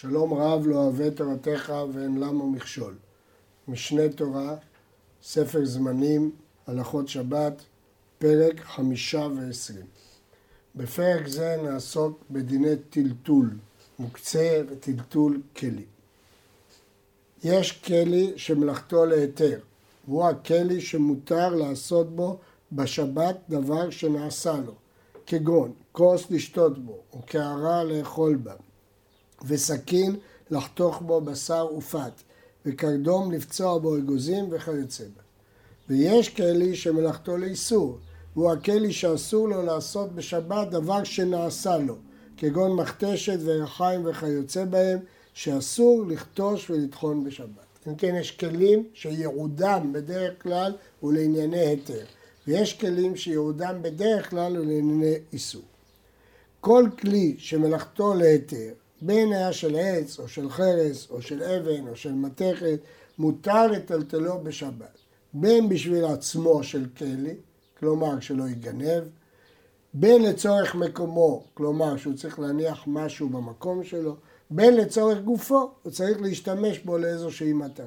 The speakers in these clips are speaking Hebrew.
שלום רב לא אוהב תורתך ואין למה מכשול. משנה תורה, ספר זמנים, הלכות שבת, פרק חמישה ועשרים. בפרק זה נעסוק בדיני טלטול, מוקצה וטלטול כלי. יש כלי שמלאכתו להיתר, והוא הכלי שמותר לעשות בו בשבת דבר שנעשה לו, כגון כוס לשתות בו, או קערה לאכול בה, וסכין לחתוך בו בשר ופת, וקרדום לפצוע בו אגוזים וכיוצא בה. ויש כלי שמלאכתו לאיסור, והוא הכלי שאסור לו לעשות בשבת דבר שנעשה לו, כגון מכתשת וירחיים וכיוצא בהם, שאסור לכתוש ולטחון בשבת. אם כן, יש כלים שייעודם בדרך כלל הוא לענייני היתר, ויש כלים שייעודם בדרך כלל הוא לענייני איסור. כל כלי שמלאכתו להיתר, בין היה של עץ או של חרס או של אבן או של מתכת, מותר לטלטלו בשבת. בין בשביל עצמו של כלי, כלומר שלא ייגנב, בין לצורך מקומו, כלומר שהוא צריך להניח משהו במקום שלו, בין לצורך גופו, הוא צריך להשתמש בו לאיזושהי מטרה.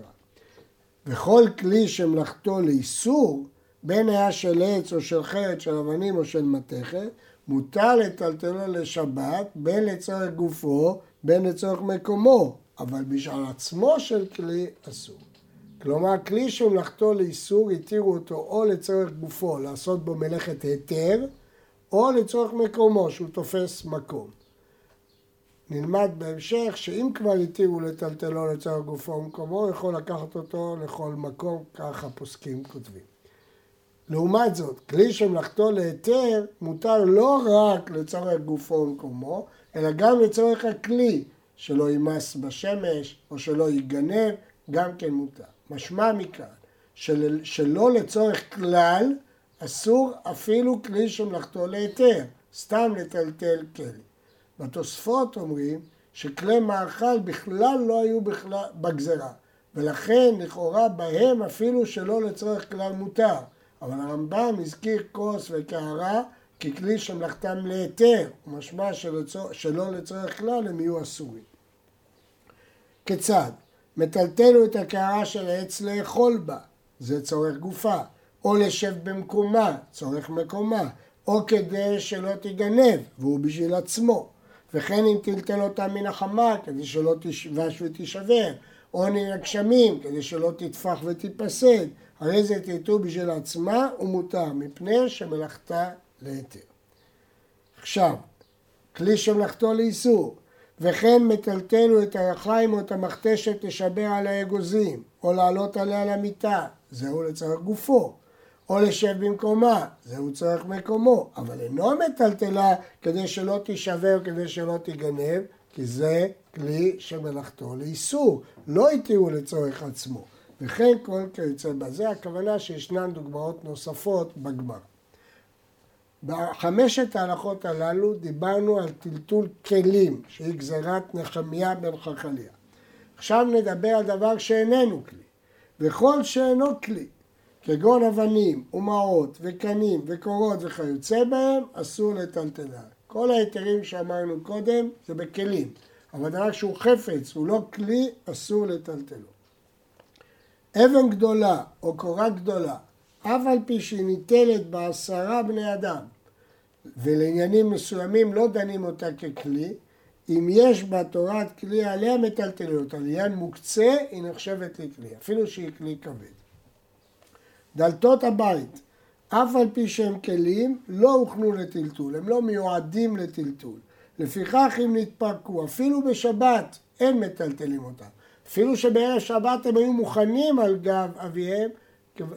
וכל כלי שמלאכתו לאיסור, בין היה של עץ או של חרת, של אבנים או של מתכת, מותר לטלטלו לשבת, בין לצורך גופו, בין לצורך מקומו, אבל בשביל עצמו של כלי אסור. כלומר, כלי שמלאכתו לאיסור, התירו אותו או לצורך גופו, לעשות בו מלאכת היתר, או לצורך מקומו, שהוא תופס מקום. נלמד בהמשך שאם כבר התירו לטלטלו לצורך גופו ומקומו, הוא יכול לקחת אותו לכל מקום, ככה פוסקים כותבים. לעומת זאת, כלי שמלאכתו להיתר מותר לא רק לצורך גופו ומקומו, אלא גם לצורך הכלי, שלא יימס בשמש או שלא ייגנב, גם כן מותר. משמע מכאן של, שלא לצורך כלל אסור אפילו כלי שמלאכתו להיתר, סתם לטלטל כלי. בתוספות אומרים שכלי מאכל בכלל לא היו בכלל בגזרה, ולכן לכאורה בהם אפילו שלא לצורך כלל מותר. אבל הרמב"ם הזכיר כוס וקערה ככלי שמלאכתם להיתר, ומשמע שלא לצורך כלל הם יהיו אסורים. כיצד? מטלטלו את הקערה של העץ לאכול בה, זה צורך גופה, או לשב במקומה, צורך מקומה, או כדי שלא תיגנב, והוא בשביל עצמו. וכן אם טלטל אותה מן החמה, כדי שלא תשבש ותישבר, או מן הגשמים, כדי שלא תטפח ותיפסד, הרי זה טלטול בשביל עצמה ומותר, מפני שמלאכתה להיתר. עכשיו, כלי שמלאכתו לאיסור, וכן מטלטלו את הרחיים או את המכתשת לשבר על האגוזים, או לעלות עליה למיטה, זהו לצורך גופו, או לשב במקומה, זהו צורך מקומו, אבל אינו מטלטלה כדי שלא תישבר, כדי שלא תיגנב, כי זה כלי שמלאכתו לאיסור, לא התירו לצורך עצמו. וכן כל כיוצא בזה, הכוונה שישנן דוגמאות נוספות בגמר. בחמשת ההלכות הללו דיברנו על טלטול כלים, שהיא גזירת נחמיה בן חכליה. עכשיו נדבר על דבר שאיננו כלי, וכל שאינו כלי, כגון אבנים ומעות וקנים וקורות וכיוצא בהם, אסור לטלטלה. כל ההיתרים שאמרנו קודם זה בכלים, אבל דבר שהוא חפץ, הוא לא כלי, אסור לטלטלו. אבן גדולה או קורה גדולה, אף על פי שהיא ניטלת בעשרה בני אדם, ולעניינים מסוימים לא דנים אותה ככלי, אם יש בה תורת כלי עליה מטלטלים אותה, לעניין מוקצה היא נחשבת לכלי, אפילו שהיא כלי כבד. דלתות הבית, אף על פי שהם כלים, לא הוכנו לטלטול, הם לא מיועדים לטלטול. לפיכך אם נתפרקו, אפילו בשבת, אין מטלטלים אותם. אפילו שבערב שבת הם היו מוכנים על גב אביהם,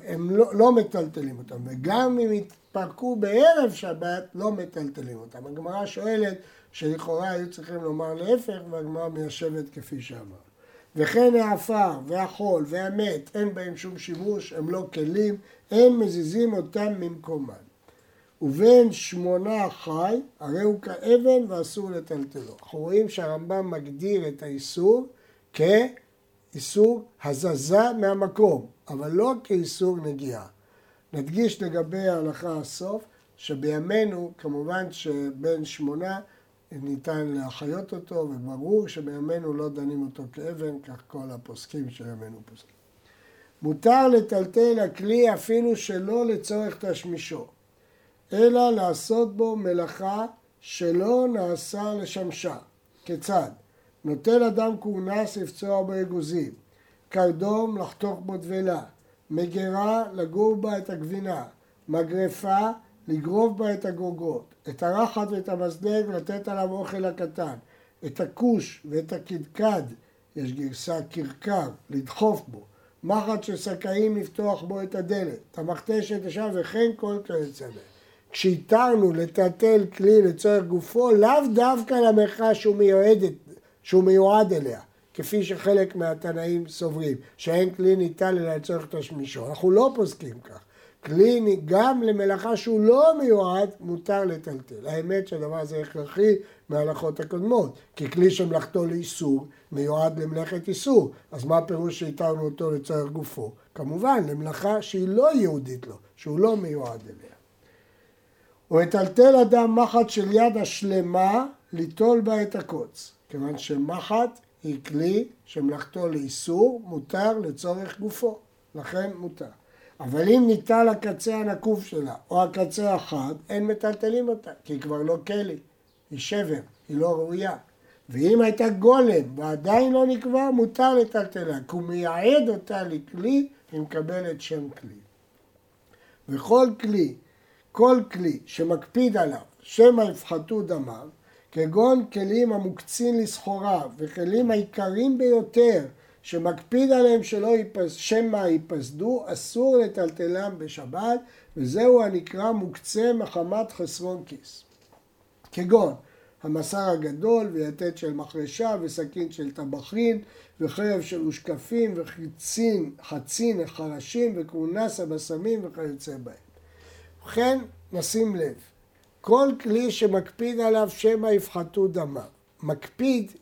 הם לא, לא מטלטלים אותם. וגם אם התפרקו בערב שבת, לא מטלטלים אותם. הגמרא שואלת שלכאורה היו צריכים לומר להפך, והגמרא מיישבת כפי שאמר. וכן העפר והחול והמת, אין בהם שום שימוש, הם לא כלים, אין מזיזים אותם ממקומם. ובין שמונה חי, הרי הוא כאבן ואסור לטלטלו. אנחנו רואים שהרמב"ם מגדיר את האיסור כאיסור הזזה מהמקום, אבל לא כאיסור נגיעה. נדגיש לגבי ההלכה הסוף, שבימינו, כמובן שבין שמונה ניתן להחיות אותו, וברור שבימינו לא דנים אותו כאבן, כך כל הפוסקים של ימינו פוסקים. מותר לטלטל הכלי אפילו שלא לצורך תשמישו, אלא לעשות בו מלאכה שלא נעשה לשמשה. כיצד? נוטל אדם כורנס לפצוע בו אגוזים, קרדום לחתוך בו דבלה, מגרה לגור בה את הגבינה, מגרפה לגרוב בה את הגוגות, את הרחת ואת המזלג לתת עליו אוכל הקטן, את הכוש ואת הקדקד, יש גרסה כרכר, לדחוף בו, מחט של שקאים לפתוח בו את הדלת, את המכתש את השם וכן כל כיוצא בהם. כשהתרנו לטלטל כלי לצורך גופו, לאו דווקא למרחה שהוא מיועד, שהוא מיועד אליה, כפי שחלק מהתנאים סוברים, שאין כלי ניתן אלא לצורך תשמישו. אנחנו לא פוסקים כך. כלי גם למלאכה שהוא לא מיועד, מותר לטלטל. האמת שהדבר הזה הכרחי מההלכות הקודמות, כי כלי שמלאכתו לאיסור מיועד למלאכת איסור, אז מה הפירוש שהתרנו אותו לצורך גופו? כמובן, למלאכה שהיא לא יהודית לו, שהוא לא מיועד אליה. הוא מטלטל אדם מחט של יד השלמה ליטול בה את הקוץ, כיוון שמחט היא כלי שמלאכתו לאיסור, מותר לצורך גופו, לכן מותר. אבל אם ניטל הקצה הנקוב שלה או הקצה החד, אין מטלטלים אותה, כי היא כבר לא כלי, היא שבר, היא לא ראויה. ואם הייתה גולם ועדיין לא נקבע, מותר לטלטלה, כי הוא מייעד אותה לכלי, היא מקבלת שם כלי. וכל כלי, כל כלי שמקפיד עליו, שמא יפחתו דמיו, כגון כלים המוקצין לסחורה וכלים העיקריים ביותר שמקפיד עליהם שלא ייפס, שמא ייפסדו, אסור לטלטלם בשבת, וזהו הנקרא מוקצה מחמת חסרון כיס. כגון המסר הגדול ויתד של מחרשה וסכין של טבחין וחרב של ושקפים וחצין, חצין החרשים וכרונס הבשמים וכיוצא בהם. ובכן, נשים לב, כל כלי שמקפיד עליו שמא יפחתו דמיו. מקפיד,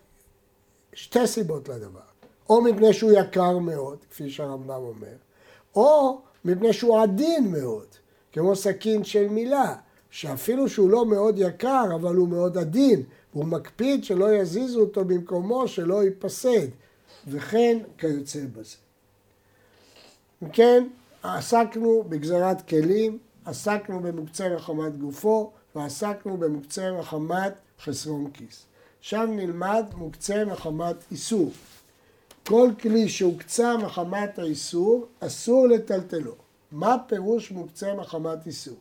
שתי סיבות לדבר. או מפני שהוא יקר מאוד, כפי שהרמב"ם אומר, או מפני שהוא עדין מאוד, כמו סכין של מילה, שאפילו שהוא לא מאוד יקר, אבל הוא מאוד עדין, והוא מקפיד שלא יזיזו אותו במקומו, שלא ייפסד, וכן כיוצא בזה. אם כן, עסקנו בגזרת כלים, עסקנו במוקצה מחמת גופו, ועסקנו במוקצה מחמת חסרון כיס. שם נלמד מוקצה מחמת איסור. כל כלי שהוקצה מחמת האיסור, אסור לטלטלו. מה פירוש מוקצה מחמת איסור?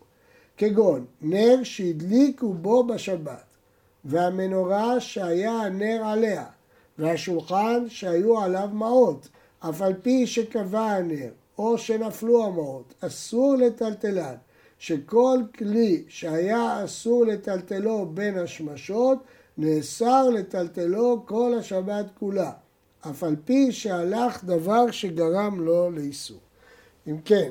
כגון נר שהדליקו בו בשבת, והמנורה שהיה הנר עליה, והשולחן שהיו עליו מעות, אף על פי שקבע הנר, או שנפלו המעות, אסור לטלטלן, שכל כלי שהיה אסור לטלטלו בין השמשות, נאסר לטלטלו כל השבת כולה. אף על פי שהלך דבר שגרם לו לאיסור. אם כן,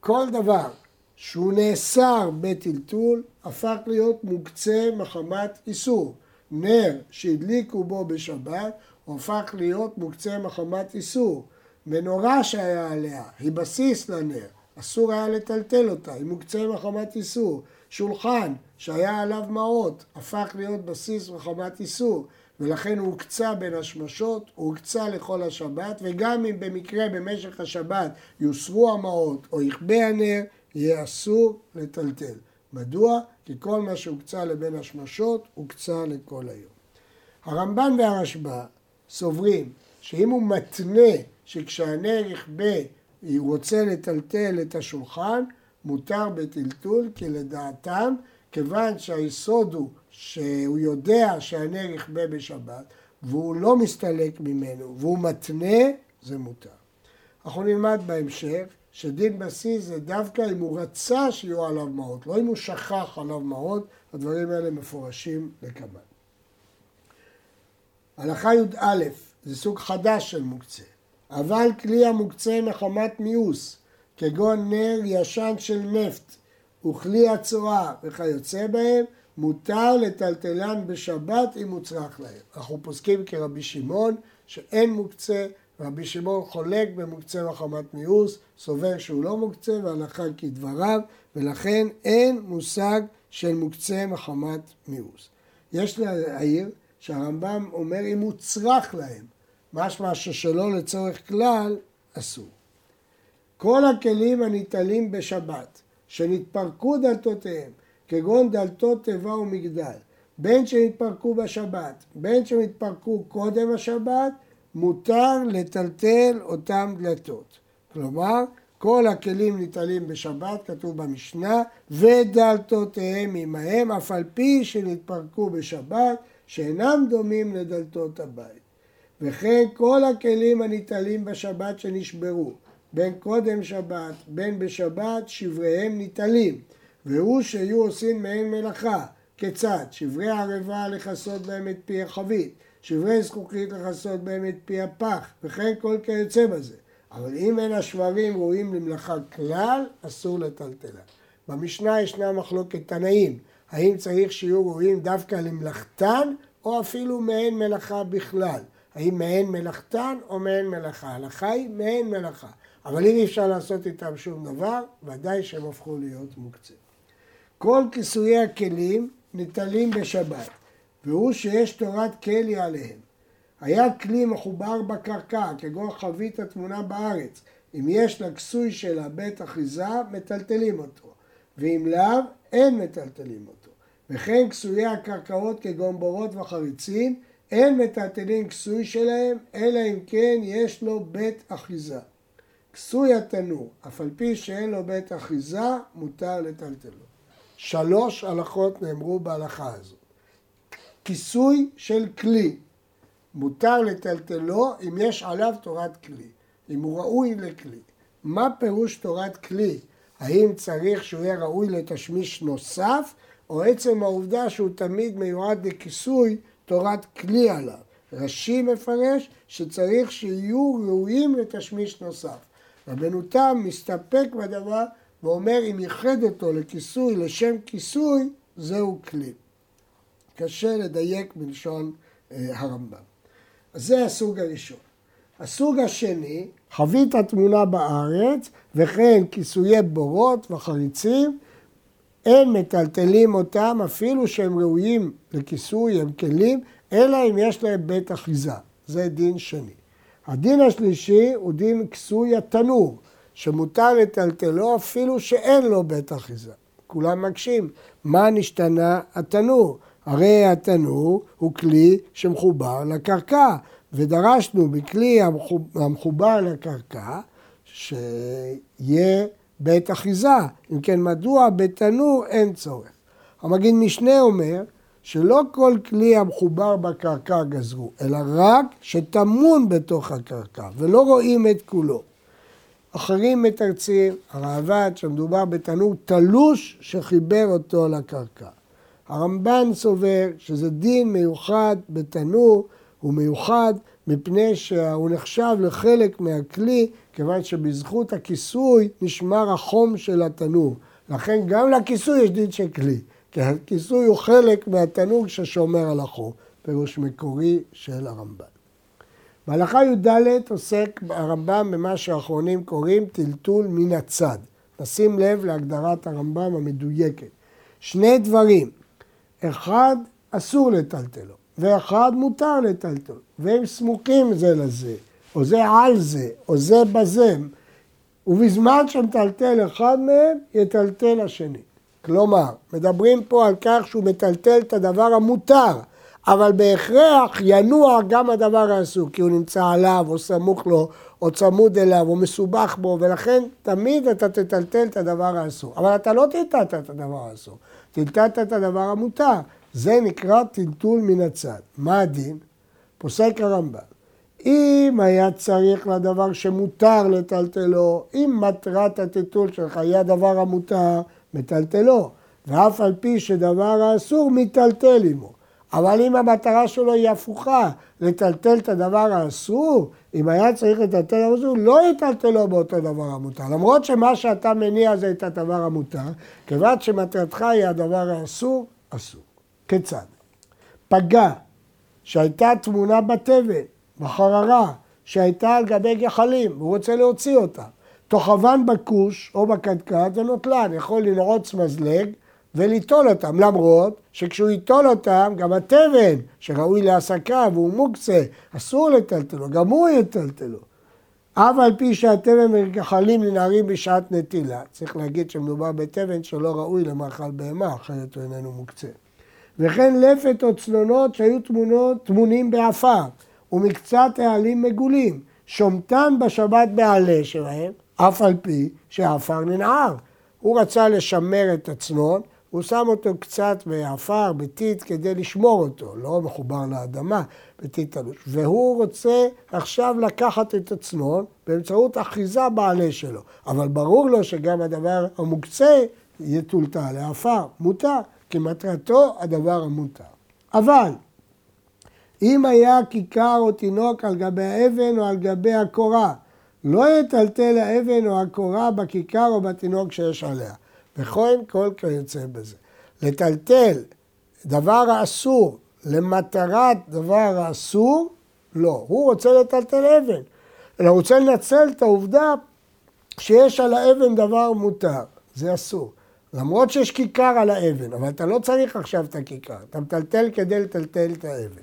כל דבר שהוא נאסר בטלטול, הפך להיות מוקצה מחמת איסור. נר שהדליקו בו בשבת, הוא הפך להיות מוקצה מחמת איסור. מנורה שהיה עליה, היא בסיס לנר, אסור היה לטלטל אותה, היא מוקצה מחמת איסור. שולחן שהיה עליו מעות, הפך להיות בסיס מחמת איסור. ולכן הוא הוקצה בין השמשות, הוא הוקצה לכל השבת, וגם אם במקרה במשך השבת יוסרו המעות או יכבה הנר, יהיה אסור לטלטל. מדוע? כי כל מה שהוקצה לבין השמשות, הוקצה לכל היום. הרמב"ן והרשב"א סוברים שאם הוא מתנה שכשהנר יכבה הוא רוצה לטלטל את השולחן, מותר בטלטול, כי לדעתם, כיוון שהיסוד הוא שהוא יודע שהנר יכבה בשבת, והוא לא מסתלק ממנו, והוא מתנה, זה מותר. אנחנו נלמד בהמשך שדין בסיס זה דווקא אם הוא רצה שיהיו עליו מעות, לא אם הוא שכח עליו מעות, הדברים האלה מפורשים לקבל. הלכה י"א זה סוג חדש של מוקצה, אבל כלי המוקצה מחמת מיאוס, כגון נר ישן של נפט וכלי הצואה וכיוצא בהם, מותר לטלטלן בשבת אם הוצרך להם. אנחנו פוסקים כרבי שמעון שאין מוקצה, רבי שמעון חולק במוקצה מחמת מיאוס, סובר שהוא לא מוקצה והלכה כדבריו, ולכן אין מושג של מוקצה מחמת מיאוס. יש להעיר שהרמב"ם אומר אם הוא צרך להם, משמע ששלא לצורך כלל, אסור. כל הכלים הניטלים בשבת, שנתפרקו דלתותיהם, כגון דלתות תיבה ומגדל, בין שנתפרקו בשבת, בין שנתפרקו קודם השבת, מותר לטלטל אותם דלתות. כלומר, כל הכלים ניטלים בשבת, כתוב במשנה, ודלתותיהם עמהם, אף על פי שנתפרקו בשבת, שאינם דומים לדלתות הבית. וכן כל הכלים הניטלים בשבת שנשברו, בין קודם שבת, בין בשבת, שבריהם ניטלים, והוא שיהיו עושים מעין מלאכה. כיצד? שברי ערבה לכסות בהם את פי החבית, שברי זכוכית לכסות בהם את פי הפח, וכן כל כיוצא בזה. אבל אם אין השברים ראויים למלאכה כלל, אסור לטלטלה. במשנה ישנה מחלוקת תנאים, האם צריך שיהיו ראויים דווקא למלאכתן, או אפילו מעין מלאכה בכלל. האם מעין מלאכתן או מעין מלאכה. ההלכה היא מעין מלאכה. אבל אם אי אפשר לעשות איתם שום דבר, ודאי שהם הפכו להיות מוקצים. כל כיסויי הכלים ניטלים בשבת, והוא שיש תורת כלי עליהם. היה כלי מחובר בקרקע, כגון חבית התמונה בארץ. אם יש לכסוי שלה בית אחיזה, מטלטלים אותו, ואם לאו, אין מטלטלים אותו. וכן כסויי הקרקעות כגון בורות וחריצים, אין מטלטלים כסוי שלהם, אלא אם כן יש לו בית אחיזה. כסוי התנור, אף על פי שאין לו בית אחיזה, מותר לטלטלו. שלוש הלכות נאמרו בהלכה הזאת. כיסוי של כלי, מותר לטלטלו אם יש עליו תורת כלי, אם הוא ראוי לכלי. מה פירוש תורת כלי? האם צריך שהוא יהיה ראוי לתשמיש נוסף, או עצם העובדה שהוא תמיד מיועד לכיסוי תורת כלי עליו. רש"י מפרש שצריך שיהיו ראויים לתשמיש נוסף. רבנו תם מסתפק בדבר ואומר אם ייחד אותו לכיסוי לשם כיסוי, זהו כלי. קשה לדייק בלשון אה, הרמב"ם. אז זה הסוג הראשון. הסוג השני, חבית התמונה בארץ וכן כיסויי בורות וחריצים, אין מטלטלים אותם אפילו שהם ראויים לכיסוי, הם כלים, אלא אם יש להם בית אחיזה. זה דין שני. הדין השלישי הוא דין כיסוי התנור. שמותר לטלטלו אפילו שאין לו בית אחיזה. כולם מקשים, מה נשתנה התנור? הרי התנור הוא כלי שמחובר לקרקע, ודרשנו בכלי המחובר לקרקע שיהיה בית אחיזה. אם כן, מדוע בתנור אין צורך? המגיד משנה אומר שלא כל כלי המחובר בקרקע גזרו, אלא רק שטמון בתוך הקרקע, ולא רואים את כולו. אחרים מתרצים, הראב"ד, שמדובר בתנור תלוש שחיבר אותו לקרקע. הרמב"ן סובר שזה דין מיוחד בתנור, הוא מיוחד מפני שהוא נחשב לחלק מהכלי, כיוון שבזכות הכיסוי נשמר החום של התנור. לכן גם לכיסוי יש דין של כלי, כי הכיסוי הוא חלק מהתנור ששומר על החום, פירוש מקורי של הרמב"ן. בהלכה י"ד עוסק הרמב"ם במה שהאחרונים קוראים טלטול מן הצד. נשים לב להגדרת הרמב"ם המדויקת. שני דברים, אחד אסור לטלטלו, ואחד מותר לטלטל, והם סמוכים זה לזה, או זה על זה, או זה בזה, ובזמן שמטלטל אחד מהם, יטלטל השני. כלומר, מדברים פה על כך שהוא מטלטל את הדבר המותר, אבל בהכרח ינוע גם הדבר האסור, כי הוא נמצא עליו, או סמוך לו, או צמוד אליו, או מסובך בו, ולכן תמיד אתה תטלטל את הדבר האסור. אבל אתה לא טלטלת את הדבר האסור, טלטלת את הדבר המותר. זה נקרא טלטול מן הצד. מה הדין? פוסק הרמב"ם. אם היה צריך לדבר שמותר לטלטלו, אם מטרת הטלטול שלך היא הדבר המותר, מטלטלו. ואף על פי שדבר האסור, מיטלטל עמו. אבל אם המטרה שלו היא הפוכה, לטלטל את הדבר האסור, אם היה צריך לטלטל את האסור, לא יטלטלו באותו דבר המותר. למרות שמה שאתה מניע זה את הדבר המותר, כיוון שמטרתך היא הדבר האסור, אסור. כיצד? פגע שהייתה תמונה בתבן, בחררה, שהייתה על גבי גחלים, והוא רוצה להוציא אותה. תוכבן בכוש או בקדקד ונוטלן, יכול לנעוץ מזלג וליטול אותם, למרות שכשהוא ייטול אותם, גם התבן שראוי להסקה והוא מוקצה, אסור לטלטלו, גם הוא יטלטלו. אף על פי שהתבן מגחלים לנערים בשעת נטילה. צריך להגיד שמדובר בתבן שלא ראוי למאכל בהמה, אחרת הוא איננו מוקצה. וכן לפת או צנונות שהיו תמונות, תמונים בעפר, ומקצת העלים מגולים, שומתן בשבת בעלה שלהם, אף על פי שהעפר ננער. הוא רצה לשמר את הצנון, הוא שם אותו קצת בעפר, בטיט, כדי לשמור אותו, לא מחובר לאדמה, בטיט תלוש. והוא רוצה עכשיו לקחת את הצנון באמצעות אחיזה בעלה שלו. אבל ברור לו שגם הדבר המוקצה יטולטל לעפר, מותר, כי מטרתו הדבר המותר. אבל אם היה כיכר או תינוק על גבי האבן או על גבי הקורה, לא יטלטל האבן או הקורה בכיכר או בתינוק שיש עליה. וכהן כל כיוצא בזה. לטלטל דבר האסור למטרת דבר האסור, לא. הוא רוצה לטלטל אבן. אלא הוא רוצה לנצל את העובדה שיש על האבן דבר מותר. זה אסור. למרות שיש כיכר על האבן, אבל אתה לא צריך עכשיו את הכיכר. אתה מטלטל כדי לטלטל את האבן.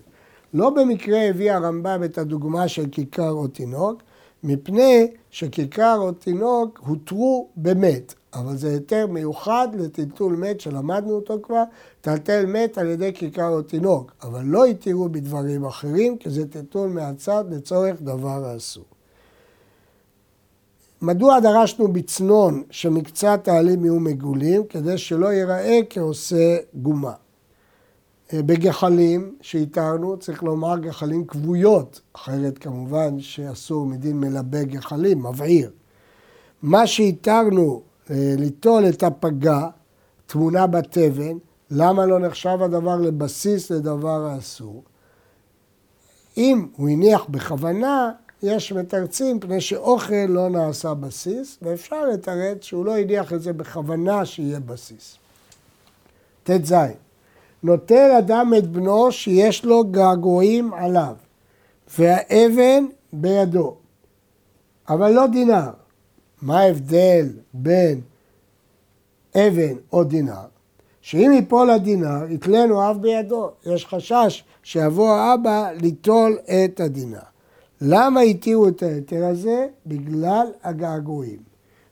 לא במקרה הביא הרמב"ם את הדוגמה של כיכר או תינוק, מפני שכיכר או תינוק הותרו במת. אבל זה היתר מיוחד לטלטול מת שלמדנו אותו כבר, טלטל מת על ידי כיכר או תינוק, אבל לא התירו בדברים אחרים, כי זה טלטול מהצד לצורך דבר האסור. מדוע דרשנו בצנון שמקצת העלים יהיו מגולים? כדי שלא ייראה כעושה גומה. בגחלים שהתרנו, צריך לומר גחלים כבויות, אחרת כמובן שאסור מדין מלבה גחלים, מבעיר. מה שהתרנו אה, ליטול את הפגה, תמונה בתבן, למה לא נחשב הדבר לבסיס לדבר האסור? אם הוא הניח בכוונה, יש מתרצים פני שאוכל לא נעשה בסיס, ואפשר לתרץ שהוא לא הניח את זה בכוונה שיהיה בסיס. ט"ז נוטל אדם את בנו שיש לו געגועים עליו, והאבן בידו, אבל לא דינר. מה ההבדל בין אבן או דינר? שאם ייפול הדינר, יתלנו אב בידו. יש חשש שיבוא האבא ליטול את הדינר. למה התירו את ההיתר הזה? בגלל הגעגועים.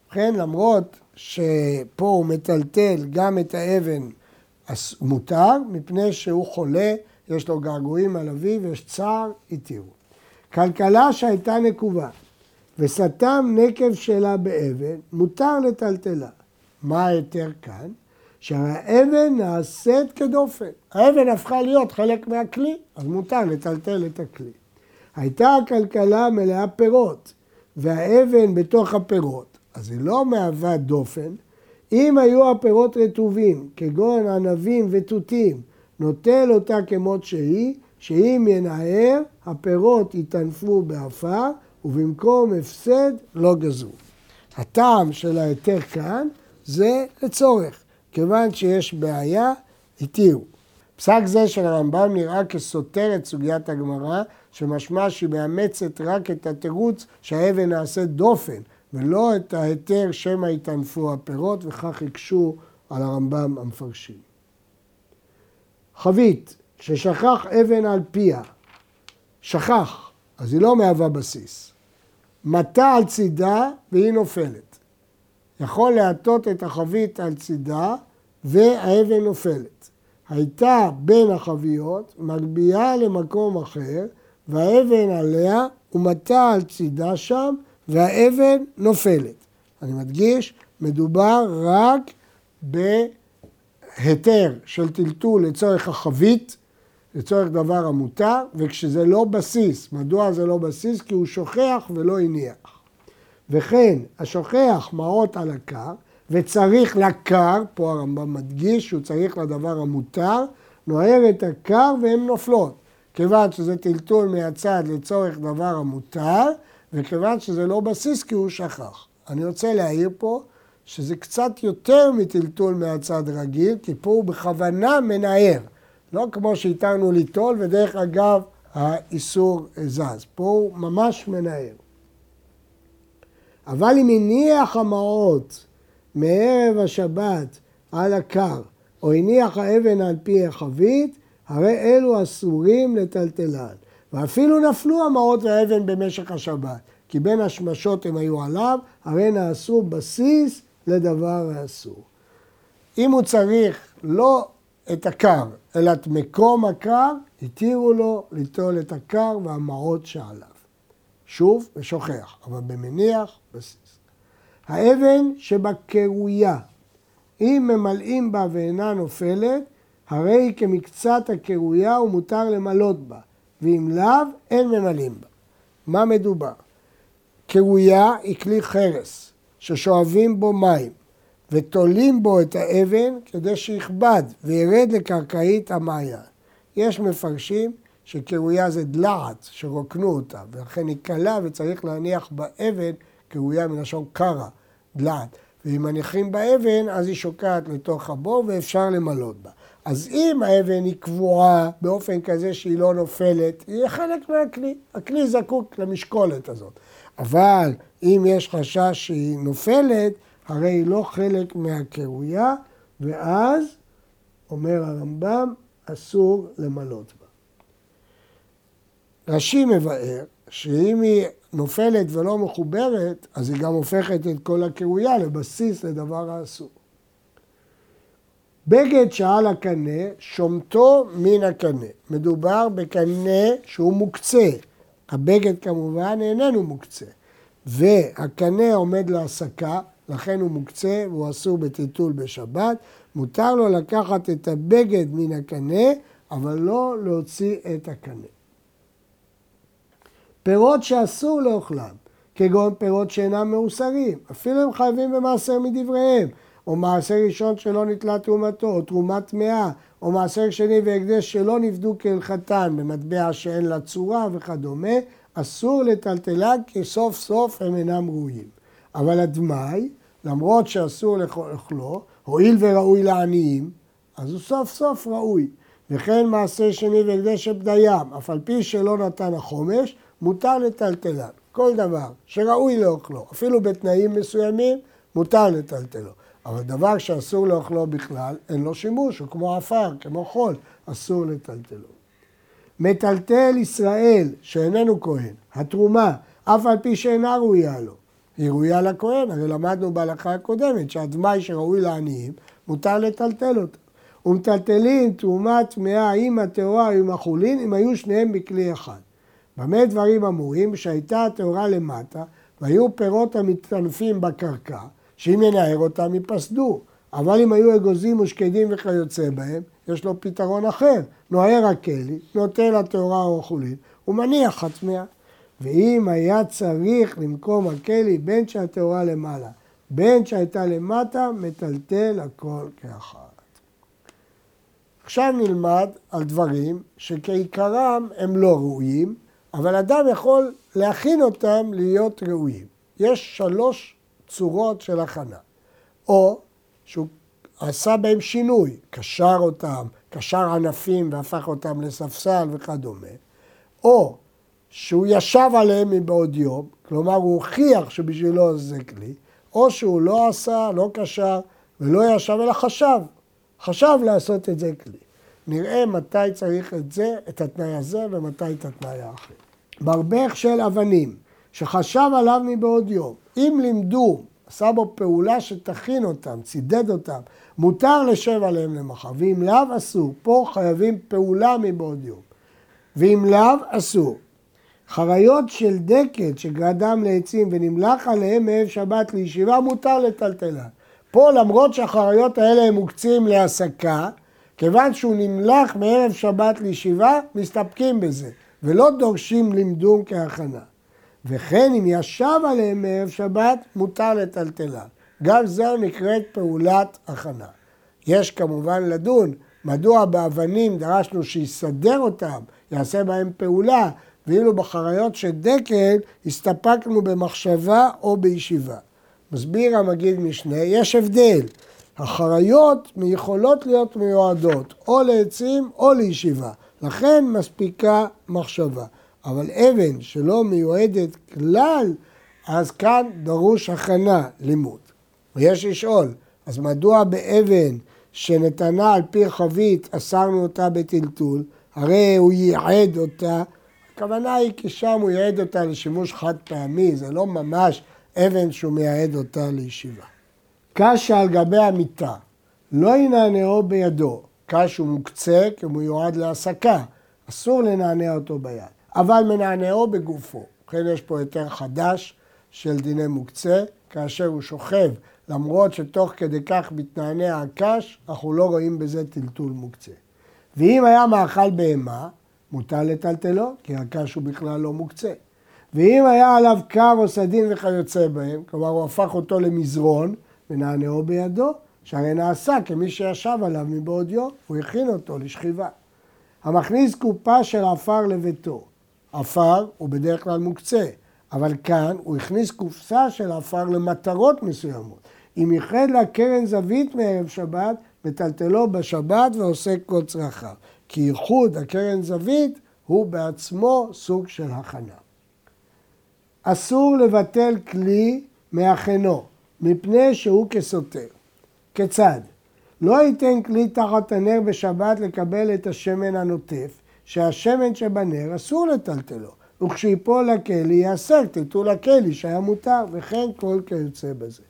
ובכן, למרות שפה הוא מטלטל גם את האבן מותר, מפני שהוא חולה, יש לו געגועים על אביו ויש צער, התירו. כלכלה שהייתה נקובה וסתם נקב שלה באבן, מותר לטלטלה. מה ההיתר כאן? שהאבן נעשית כדופן. האבן הפכה להיות חלק מהכלי, אז מותר לטלטל את הכלי. הייתה הכלכלה מלאה פירות, והאבן בתוך הפירות, אז היא לא מהווה דופן. אם היו הפירות רטובים, כגון ענבים ותותים, נוטל אותה כמות שהיא, שאם ינער, הפירות יטנפו באפר, ובמקום הפסד לא גזרו. הטעם של ההיתר כאן זה לצורך, כיוון שיש בעיה, התירו. פסק זה של הרמב"ם נראה כסותר את סוגיית הגמרא, שמשמע שהיא מאמצת רק את התירוץ שהאבן נעשית דופן, ולא את ההיתר שמא יטנפו הפירות, וכך הקשו על הרמב"ם המפרשים. חבית ששכח אבן על פיה, שכח, אז היא לא מהווה בסיס. מטה על צידה והיא נופלת. יכול להטות את החבית על צידה והאבן נופלת. הייתה בין החביות, מגביהה למקום אחר, והאבן עליה ומטה על צידה שם, והאבן נופלת. אני מדגיש, מדובר רק בהיתר של טלטול לצורך החבית, לצורך דבר המותר, וכשזה לא בסיס. מדוע זה לא בסיס? כי הוא שוכח ולא הניח. וכן, השוכח מעות על הקר, וצריך לקר, פה הרמב"ם מדגיש שהוא צריך לדבר המותר, נוער את הקר והן נופלות. כיוון שזה טלטול מהצד לצורך דבר המותר, וכיוון שזה לא בסיס כי הוא שכח. אני רוצה להעיר פה שזה קצת יותר מטלטול מהצד רגיל, כי פה הוא בכוונה מנער. לא כמו שהתרנו ליטול, ודרך אגב האיסור זז. פה הוא ממש מנער. אבל אם הניח המעות מערב השבת על הקר או הניח האבן על פי החבית, הרי אלו אסורים לטלטלן. ואפילו נפלו המעות והאבן במשך השבת, כי בין השמשות הם היו עליו, הרי נעשו בסיס לדבר האסור. אם הוא צריך לא את הקר, אלא את מקום הקר, התירו לו ליטול את הקר והמעות שעליו. שוב, ושוכח, אבל במניח, בסיס. האבן שבקרויה, אם ממלאים בה ואינה נופלת, הרי היא כמקצת הקרויה ומותר למלות בה, ואם לאו, אין ממלאים בה. מה מדובר? קרויה היא כלי חרס, ששואבים בו מים, ותולים בו את האבן כדי שיכבד וירד לקרקעית המעיין. יש מפרשים שקרויה זה דלעת, שרוקנו אותה, ולכן היא קלה וצריך להניח באבן קרויה מלשון קרה, דלעת. ואם מניחים באבן, אז היא שוקעת לתוך הבור ואפשר למלות בה. אז אם האבן היא קבועה באופן כזה שהיא לא נופלת, היא חלק מהכלי. הכלי זקוק למשקולת הזאת. אבל אם יש חשש שהיא נופלת, הרי היא לא חלק מהקרויה, ואז, אומר הרמב"ם, אסור למלות בה. רש"י מבאר שאם היא נופלת ולא מחוברת, אז היא גם הופכת את כל הקרויה לבסיס לדבר האסור. בגד שעל הקנה, שומטו מן הקנה. מדובר בקנה שהוא מוקצה. הבגד כמובן איננו מוקצה. והקנה עומד להסקה, לכן הוא מוקצה והוא אסור בטיטול בשבת. מותר לו לקחת את הבגד מן הקנה, אבל לא להוציא את הקנה. פירות שאסור לאוכלם, כגון פירות שאינם מאוסרים, אפילו הם חייבים במעשר מדבריהם, או מעשר ראשון שלא נתלה תרומתו, או תרומת טמאה, או מעשר שני והקדש שלא נפדו כהלכתן במטבע שאין לה צורה וכדומה, אסור לטלטלן כי סוף סוף הם אינם ראויים. אבל הדמאי, למרות שאסור לאכלו, הואיל וראוי לעניים, אז הוא סוף סוף ראוי. וכן מעשה שני והקדש של פדיים, אף על פי שלא נתן החומש, מותר לטלטלן. כל דבר שראוי לאוכלו, אפילו בתנאים מסוימים, מותר לטלטלו. אבל דבר שאסור לאוכלו בכלל, אין לו שימוש, הוא כמו עפר, כמו חול, אסור לטלטלו. מטלטל ישראל, שאיננו כהן, התרומה, אף על פי שאינה ראויה לו, היא ראויה לכהן, הרי למדנו בהלכה הקודמת שהדמאי שראוי לעניים, מותר לטלטל אותו. ומטלטלים תרומה טמאה עם הטהורה עם החולין, אם היו שניהם בכלי אחד. במה דברים אמורים? שהייתה הטהורה למטה, והיו פירות המתענפים בקרקע, שאם ינער אותם ייפסדו. אבל אם היו אגוזים ושקדים וכיוצא בהם, יש לו פתרון אחר. נוער הכלי, נוטה לטהורה או החולין, ומניח הטמאה. ואם היה צריך למקום הכלי בין שהטהורה למעלה, בין שהייתה למטה, מטלטל הכל כאחת. עכשיו נלמד על דברים שכעיקרם הם לא ראויים, אבל אדם יכול להכין אותם להיות ראויים. יש שלוש צורות של הכנה. או שהוא עשה בהם שינוי, קשר אותם, קשר ענפים והפך אותם לספסל וכדומה, או שהוא ישב עליהם מבעוד יום, כלומר הוא הוכיח שבשבילו זה כלי, או שהוא לא עשה, לא קשר ולא ישב אלא חשב, חשב לעשות את זה כלי. נראה מתי צריך את זה, את התנאי הזה, ומתי את התנאי האחר. מרבך של אבנים, שחשב עליו מבעוד יום, אם לימדו, עשה בו פעולה שתכין אותם, צידד אותם, מותר לשב עליהם למחר, ואם לאו אסור, פה חייבים פעולה מבעוד יום, ואם לאו אסור. חריות של דקת שגרדם לעצים ונמלח עליהם מערב שבת לישיבה, מותר לטלטלן. פה למרות שהחריות האלה הם מוקצים להסקה, כיוון שהוא נמלח מערב שבת לישיבה, מסתפקים בזה, ולא דורשים למדום כהכנה. וכן אם ישב עליהם מערב שבת, מותר לטלטלן. גם זו נקראת פעולת הכנה. יש כמובן לדון מדוע באבנים דרשנו שיסדר אותם, יעשה בהם פעולה, ואילו בחריות של דקל הסתפקנו במחשבה או בישיבה. מסביר המגיד משנה, יש הבדל. החריות יכולות להיות מיועדות או לעצים או לישיבה, לכן מספיקה מחשבה. אבל אבן שלא מיועדת כלל, אז כאן דרוש הכנה, לימוד. ויש לשאול, אז מדוע באבן שנתנה על פי חבית, אסרנו אותה בטלטול, הרי הוא ייעד אותה, הכוונה היא כי שם הוא ייעד אותה לשימוש חד פעמי, זה לא ממש אבן שהוא מייעד אותה לישיבה. קש על גבי המיטה, לא ינענעו בידו, קש הוא מוקצה כי הוא מיועד להסקה, אסור לנענע אותו ביד, אבל מנענעו בגופו. ובכן יש פה היתר חדש של דיני מוקצה, כאשר הוא שוכב, למרות שתוך כדי כך מתנענע הקש, אנחנו לא רואים בזה טלטול מוקצה. ואם היה מאכל בהמה, מותר לטלטלו, כי הקש הוא בכלל לא מוקצה. ואם היה עליו קר או סדין וכיוצא בהם, כלומר הוא הפך אותו למזרון ונענעו בידו, שהרי נעשה כמי שישב עליו מבעוד יום, הוא הכין אותו לשכיבה. המכניס קופה של עפר לביתו. עפר הוא בדרך כלל מוקצה, אבל כאן הוא הכניס קופסה של עפר למטרות מסוימות. אם ייחד לה קרן זווית מערב שבת, מטלטלו בשבת ועושה כל צרכיו. כי ייחוד הקרן זווית הוא בעצמו סוג של הכנה. אסור לבטל כלי מהכנו, מפני שהוא כסותר. כיצד? לא ייתן כלי תחת הנר בשבת לקבל את השמן הנוטף, שהשמן שבנר אסור לטלטלו, וכשייפול לכלי יאסר טלטול הכלי שהיה מותר, וכן כל כיוצא בזה.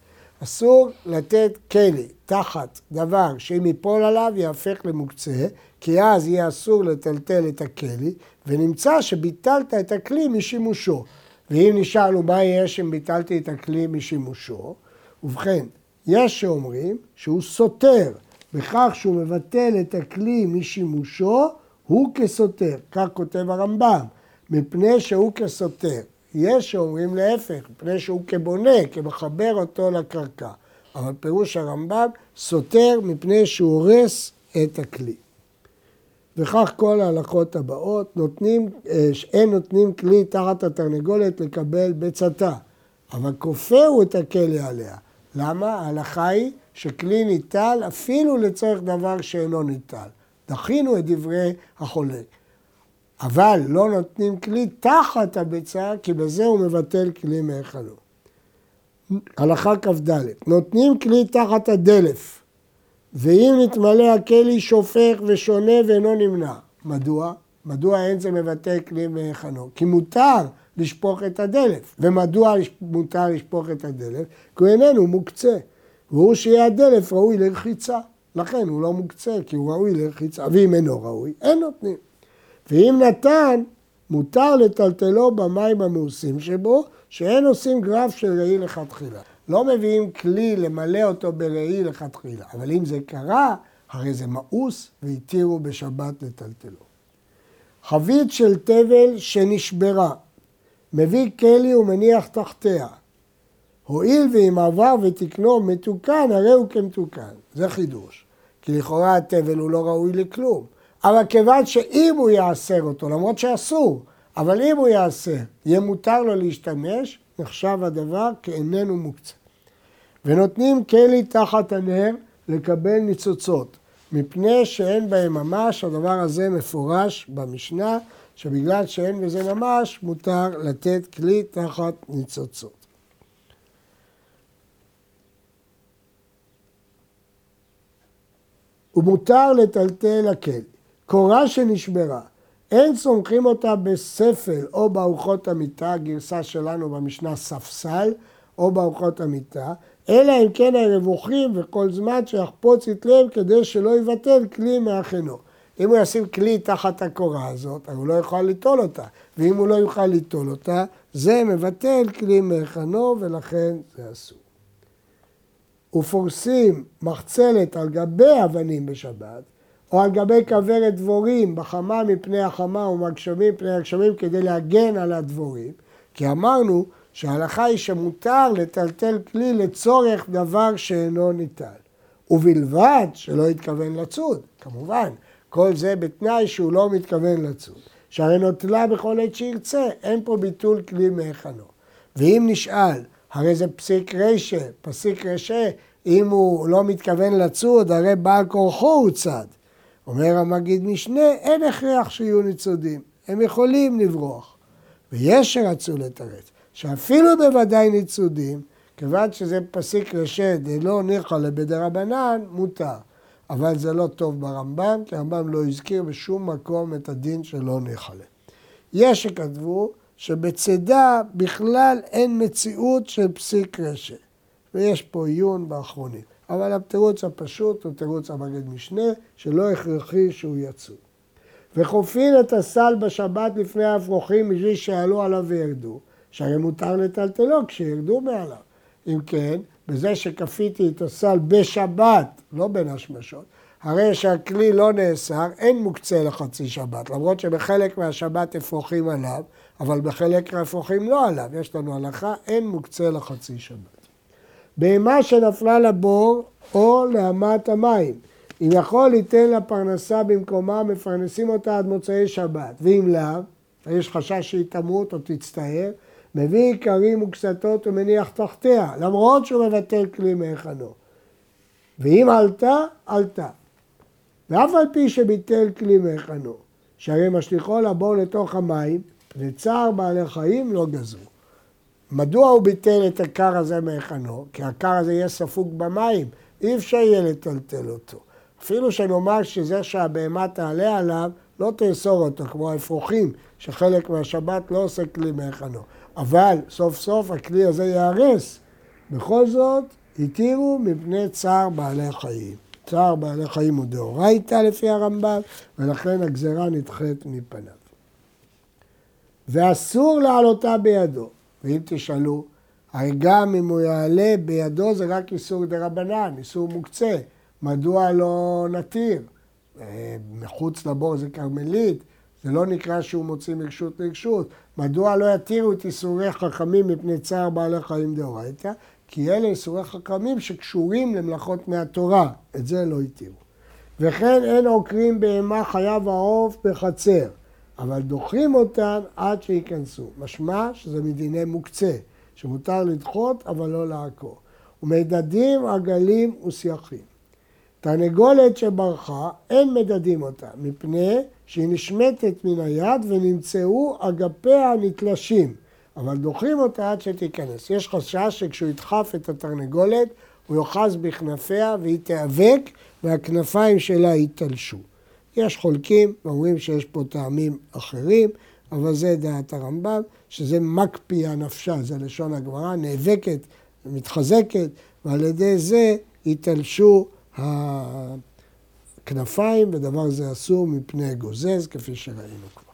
אסור לתת כלי תחת דבר שאם ייפול עליו יהפך למוקצה, כי אז יהיה אסור לטלטל את הכלי, ונמצא שביטלת את הכלי משימושו. ואם נשאלנו מה יש אם ביטלתי את הכלי משימושו, ובכן, יש שאומרים שהוא סותר בכך שהוא מבטל את הכלי משימושו, הוא כסותר, כך כותב הרמב"ם, מפני שהוא כסותר. יש שאומרים להפך, מפני שהוא כבונה, כמחבר אותו לקרקע. אבל פירוש הרמב"ם סותר מפני שהוא הורס את הכלי. וכך כל ההלכות הבאות, נותנים, אה, אין נותנים כלי תחת התרנגולת לקבל ביצתה, אבל כופהו את הכלי עליה. למה? ההלכה היא שכלי ניטל אפילו לצורך דבר שאינו ניטל. דחינו את דברי החולק. אבל לא נותנים כלי תחת הביצה, כי בזה הוא מבטל כלי מהיכלו. הלכה כ"ד, נותנים כלי תחת הדלף, ואם נתמלא הכלי שופך ושונה ואינו נמנע. מדוע? מדוע אין זה מבטל כלי מהיכנו? כי מותר לשפוך את הדלף. ומדוע מותר לשפוך את הדלף? כי הוא איננו מוקצה. והוא שיהיה הדלף ראוי לרחיצה. לכן הוא לא מוקצה, כי הוא ראוי לרחיצה. ואם אינו ראוי, אין נותנים. ואם נתן, מותר לטלטלו במים המאוסים שבו, שאין עושים גרף של ראי לכתחילה. לא מביאים כלי למלא אותו בראי לכתחילה, אבל אם זה קרה, הרי זה מאוס והתירו בשבת לטלטלו. חבית של תבל שנשברה, מביא כלי ומניח תחתיה. הואיל ואם עבר ותקנו מתוקן, הרי הוא כמתוקן. זה חידוש. כי לכאורה התבל הוא לא ראוי לכלום. אבל כיוון שאם הוא יאסר אותו, למרות שאסור, אבל אם הוא יאסר, יהיה מותר לו להשתמש, נחשב הדבר כאיננו מוקצה. ונותנים כלי תחת הנר לקבל ניצוצות, מפני שאין בהם ממש, הדבר הזה מפורש במשנה, שבגלל שאין בזה ממש, מותר לתת כלי תחת ניצוצות. ומותר לטלטל הכלי. קורה שנשברה, אין סומכים אותה בספל או בארוחות המיטה, גרסה שלנו במשנה ספסל, או בארוחות המיטה, אלא אם כן הרווחים וכל זמן שיחפוץ יתלב כדי שלא יבטל כלי מאחינו. אם הוא ישים כלי תחת הקורה הזאת, הוא לא יוכל ליטול אותה, ואם הוא לא יוכל ליטול אותה, זה מבטל כלי מאחנו ולכן זה אסור. ופורסים מחצלת על גבי אבנים בשבת, או על גבי כוורת דבורים בחמה מפני החמה ומגשמים מפני הגשמים כדי להגן על הדבורים, כי אמרנו שההלכה היא שמותר לטלטל כלי לצורך דבר שאינו ניטל. ובלבד שלא יתכוון לצוד, כמובן. כל זה בתנאי שהוא לא מתכוון לצוד. שהרי נוטלה בכל עת שירצה, אין פה ביטול כלי מהיכנו. ואם נשאל, הרי זה פסיק רשע, פסיק רשע, אם הוא לא מתכוון לצוד, הרי בעל כורחו הוא צד. אומר המגיד משנה, אין הכרח שיהיו ניצודים, הם יכולים לברוח. ויש שרצו לתרץ, שאפילו בוודאי ניצודים, כיוון שזה פסיק רשת דלא ניחא לבדי רבנן, מותר. אבל זה לא טוב ברמב"ם, כי הרמב"ם לא הזכיר בשום מקום את הדין שלא נחלה. יש שכתבו שבצידה בכלל אין מציאות של פסיק רשת, ויש פה עיון באחרונים. אבל התירוץ הפשוט הוא תירוץ המגד משנה, שלא הכרחי שהוא יצוא. וחופין את הסל בשבת לפני האפרוחים בשביל שיעלו עליו וירדו, שהרי מותר לטלטלו כשירדו מעליו. אם כן, בזה שכפיתי את הסל בשבת, לא בין השמשות, הרי שהכלי לא נאסר, אין מוקצה לחצי שבת, למרות שבחלק מהשבת אפרוחים עליו, אבל בחלק מהאפרוחים לא עליו. יש לנו הלכה, אין מוקצה לחצי שבת. בהמה שנפלה לבור או לאמת המים, אם יכול ליתן לה פרנסה במקומה, מפרנסים אותה עד מוצאי שבת, ואם לאו, יש חשש שהיא תמות או תצטער, מביא עיקרים וקסתות ומניח תחתיה, למרות שהוא מבטל כלי מהיכנו. ואם עלתה, עלתה. ואף על פי שביטל כלי מהיכנו, שהרי משליכו לבור לתוך המים, וצער בעלי חיים לא גזרו. מדוע הוא ביטל את הקר הזה מהיכנו? כי הקר הזה יהיה ספוג במים, אי אפשר יהיה לטלטל אותו. אפילו שנאמר שזה שהבהמה תעלה עליו, לא תאסור אותו, כמו האפרוחים, שחלק מהשבת לא עושה כלי מהיכנו. אבל סוף סוף הכלי הזה ייהרס. בכל זאת, התירו מפני צער בעלי חיים. צער בעלי חיים הוא דאורייתא לפי הרמב"ם, ולכן הגזרה נדחית מפניו. ואסור להעלותה בידו. ואם תשאלו, הרי גם אם הוא יעלה בידו זה רק איסור דה רבנן, איסור מוקצה. מדוע לא נתיר? אה, מחוץ לבור זה כרמלית, זה לא נקרא שהוא מוציא מרשות לרשות. מדוע לא יתירו את איסורי חכמים מפני צער בעלי חיים דאורייתא? כי אלה איסורי חכמים שקשורים למלאכות מהתורה, את זה לא התירו. וכן אין עוקרים בהמה חייב העוף בחצר, אבל דוחים אותן עד שייכנסו. משמע שזה מדיני מוקצה, שמותר לדחות אבל לא לעקור. ומדדים עגלים וסייחים. תרנגולת שברחה, אין מדדים אותה, מפני שהיא נשמטת מן היד ונמצאו אגפיה נתלשים, אבל דוחים אותה עד שתיכנס. יש חשש שכשהוא ידחף את התרנגולת, הוא יאחז בכנפיה והיא תיאבק והכנפיים שלה ייתלשו. יש חולקים ואומרים שיש פה טעמים אחרים, אבל זה דעת הרמב"ם, שזה מקפיאה נפשה, זה לשון הגמרא, נאבקת ומתחזקת, ועל ידי זה ייתלשו הכנפיים, ודבר זה אסור מפני גוזז, כפי שראינו כבר.